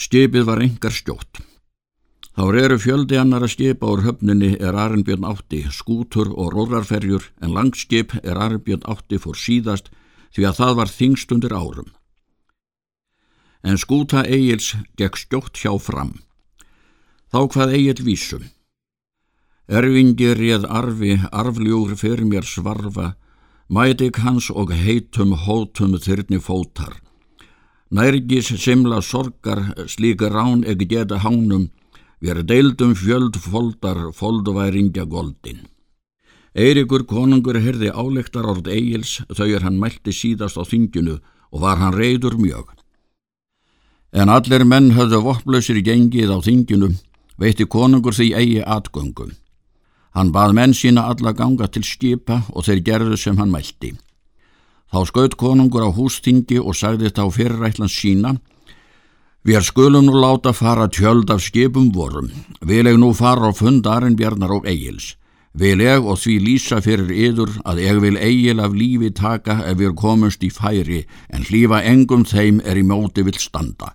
Skipið var engar skjótt. Þá eru fjöldi annar að skipa úr höfninni er Arnbjörn átti, skútur og rórarferjur en langskip er Arnbjörn átti fór síðast því að það var þingstundir árum. En skúta Egil's gekk skjótt hjá fram. Þá hvað Egil vísum. Erfingi réð arfi, arfljúr fyrir mér svarfa, mætik hans og heitum hótum þyrni fótar. Nærgis simla sorgar slíka rán ekki geta hánum, við deildum fjöld foldar foldværingja goldin. Eirikur konungur herði álektar orð Egils þau er hann mælti síðast á þinginu og var hann reyður mjög. En allir menn höfðu vopplausir gengið á þinginu, veitti konungur því eigi atgöngum. Hann bað menn sína alla ganga til skipa og þeir gerðu sem hann mælti. Þá skaut konungur á hústingi og sagði þetta á fyrirætlans sína Við skulum nú láta fara tjöld af skipum vorum. Vil ég nú fara á fund Arenbjarnar og Egils. Vil ég og því lýsa fyrir yður að ég vil Egil af lífi taka ef við komumst í færi en hlýfa engum þeim er í móti vill standa.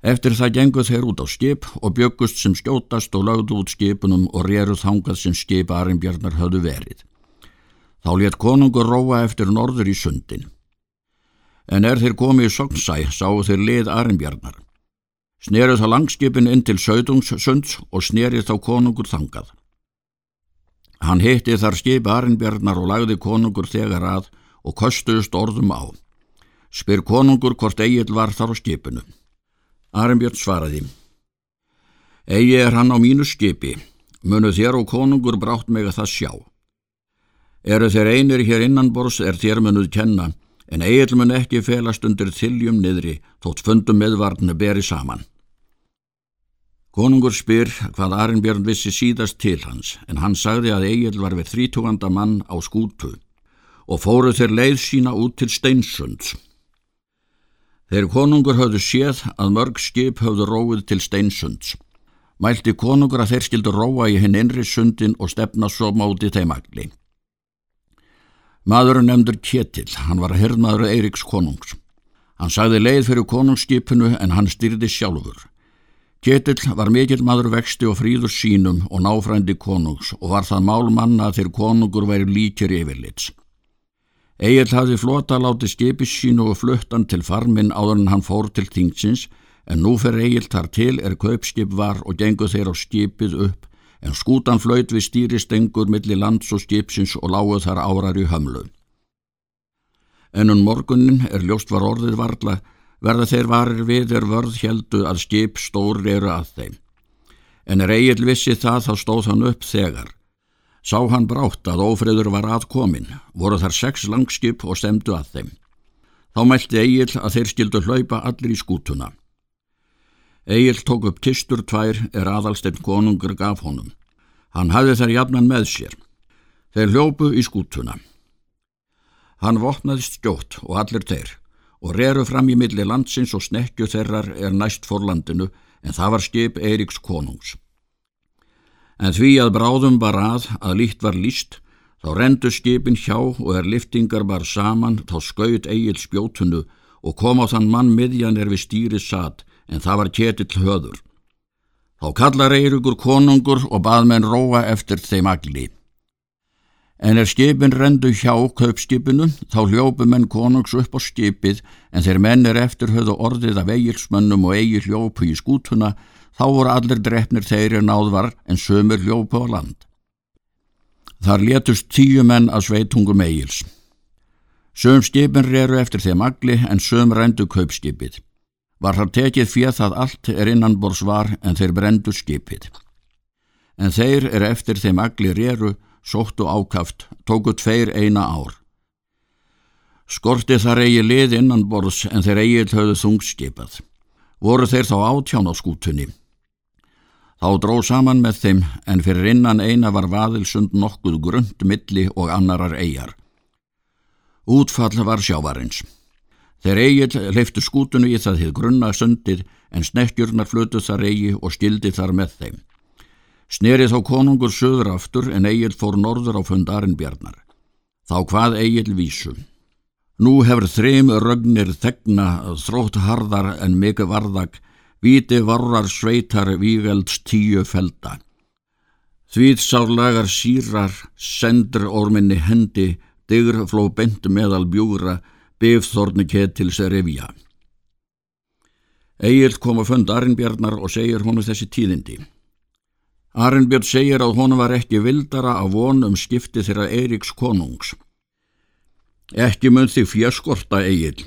Eftir það genguð þeir út á skip og bjöggust sem skjótast og lögðu út skipunum og réruð þangað sem skip Arimbjarnar höfðu verið. Þá létt konungur róa eftir norður í sundin. En er þeir komið í Sognsæ sáu þeir lið Arimbjarnar. Snerið það langskipin inn til Söðungssunds og snerið þá konungur þangað. Hann hitti þar skip Arimbjarnar og lagði konungur þegar að og köstuðust orðum á. Spyr konungur hvort eigil var þar á skipinu. Arnbjörn svaraði. Egi er hann á mínu skipi, munu þér og konungur brátt meg að það sjá. Eru þeir einir hér innanbors er þér munuð kenna, en eigil mun ekki felast undir þiljum niðri, þótt fundum meðvarnu beri saman. Konungur spyr hvað Arnbjörn vissi síðast til hans, en hann sagði að eigil var við þrítúganda mann á skútu og fóru þeir leið sína út til Steinsunds. Þeir konungur höfðu séð að mörg skip höfðu róið til steinsunds. Mælti konungur að þeir skildu róa í hinn innri sundin og stefna svo móti þeim agli. Maðurinn nefndur Kjetil, hann var herrmaður Eiriks konungs. Hann sagði leið fyrir konungsskipinu en hann styrði sjálfur. Kjetil var mikill maður vexti og fríður sínum og náfrændi konungs og var það mál manna þegar konungur væri líkir yfirlits. Egil hafði flota látið skipis sínu og fluttan til farminn áður en hann fór til tingsins en nú fer Egil þar til er kaupskip var og gengur þeir á skipið upp en skútan flöyt við stýristengur millir lands og skipsins og láguð þar árar í hömlu. Ennum morgunin er ljóst var orðið varla verða þeir varir við er vörð heldu að skip stór eru að þeim. En er Egil vissi það þá stóð hann upp þegar. Sá hann brátt að ófreður var aðkomin, voru þar sex langskip og stemdu að þeim. Þá mælti Egil að þeir skildu hlaupa allir í skútuna. Egil tók upp kistur tvær er aðalsteinn konungur gaf honum. Hann hafði þær jafnan með sér. Þeir hljópu í skútuna. Hann vopnaðist skjótt og allir þeir og reru fram í milli landsins og snekju þeirrar er næst forlandinu en það var skip Eiriks konungs. En því að bráðum var að að líkt var líst, þá rendu skipin hjá og er liftingar bar saman, þá skaut eigil spjótunu og kom á þann mann miðjan er við stýri satt, en það var ketill höður. Þá kallar Eiríkur konungur og bað menn róa eftir þeim agli. En er skipin rendu hjá kaupskipinu, þá hljópu menn konungs upp á skipið, en þeir menn er eftir höfðu orðið af eigilsmönnum og eigil hljópu í skútuna, Þá voru allir drefnir þeirri náðvar en sömur hljópa á land. Þar létust tíu menn að sveitungum eigils. Söm skipin reru eftir þeim agli en söm rendu kaupskipið. Var þar tekið fyrir það allt er innanbors var en þeir brendu skipið. En þeir er eftir þeim agli reru, sóttu ákaft, tóku tveir eina ár. Skorti þar eigi lið innanbors en þeir eigið höfðu þungskipað. Voru þeir þá átján á skútunni. Þá dró saman með þeim en fyrir innan eina var vaðilsund nokkuð grund milli og annarar eigjar. Útfall var sjávarins. Þeir eigil leiftu skútunu í það þið grunna sundið en snekkjurnar flutu þar eigi og skildi þar með þeim. Snerið þá konungur söður aftur en eigil fór norður á fund Arinbjarnar. Þá hvað eigil vísu. Nú hefur þreim rögnir þegna þrótt harðar en mikið varðag, viti varrar sveitar vígelds tíu felda. Þvít sá lagar sírar, sendur orminni hendi, digr fló bent meðal bjúra, bifþorni ketils revja. Egil kom að fund Arnbjarnar og segir honu þessi tíðindi. Arnbjörn segir að honu var ekki vildara að von um skipti þeirra Eiríks konungs. Ekki mun þig fjöskorta, Egil.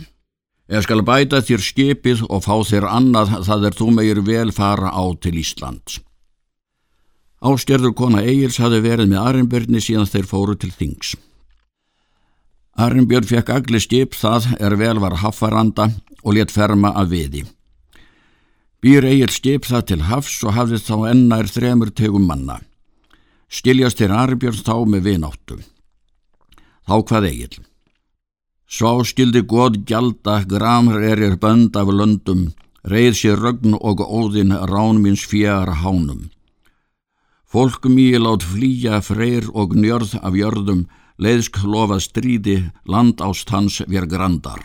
Ég skal bæta þér skipið og fá þér annað það er þú meir vel fara á til Íslands. Ástjörður kona Egils hafi verið með Arnbjörni síðan þeir fóru til Þings. Arnbjörn fekk agli skip það er vel var haffaranda og let ferma að viði. Býr eigir skip það til hafs og hafði þá ennær þremur tegum manna. Skiljast til Arbjörns þá með vináttu. Þá hvað eigil. Svo skildi góð gjalda gramr erir bönd af löndum, reið sér rögn og óðinn rán minns fjara hánum. Fólkum í lát flýja freyr og njörð af jörðum, leiðsk lofa stríði, land ást hans vér grandar.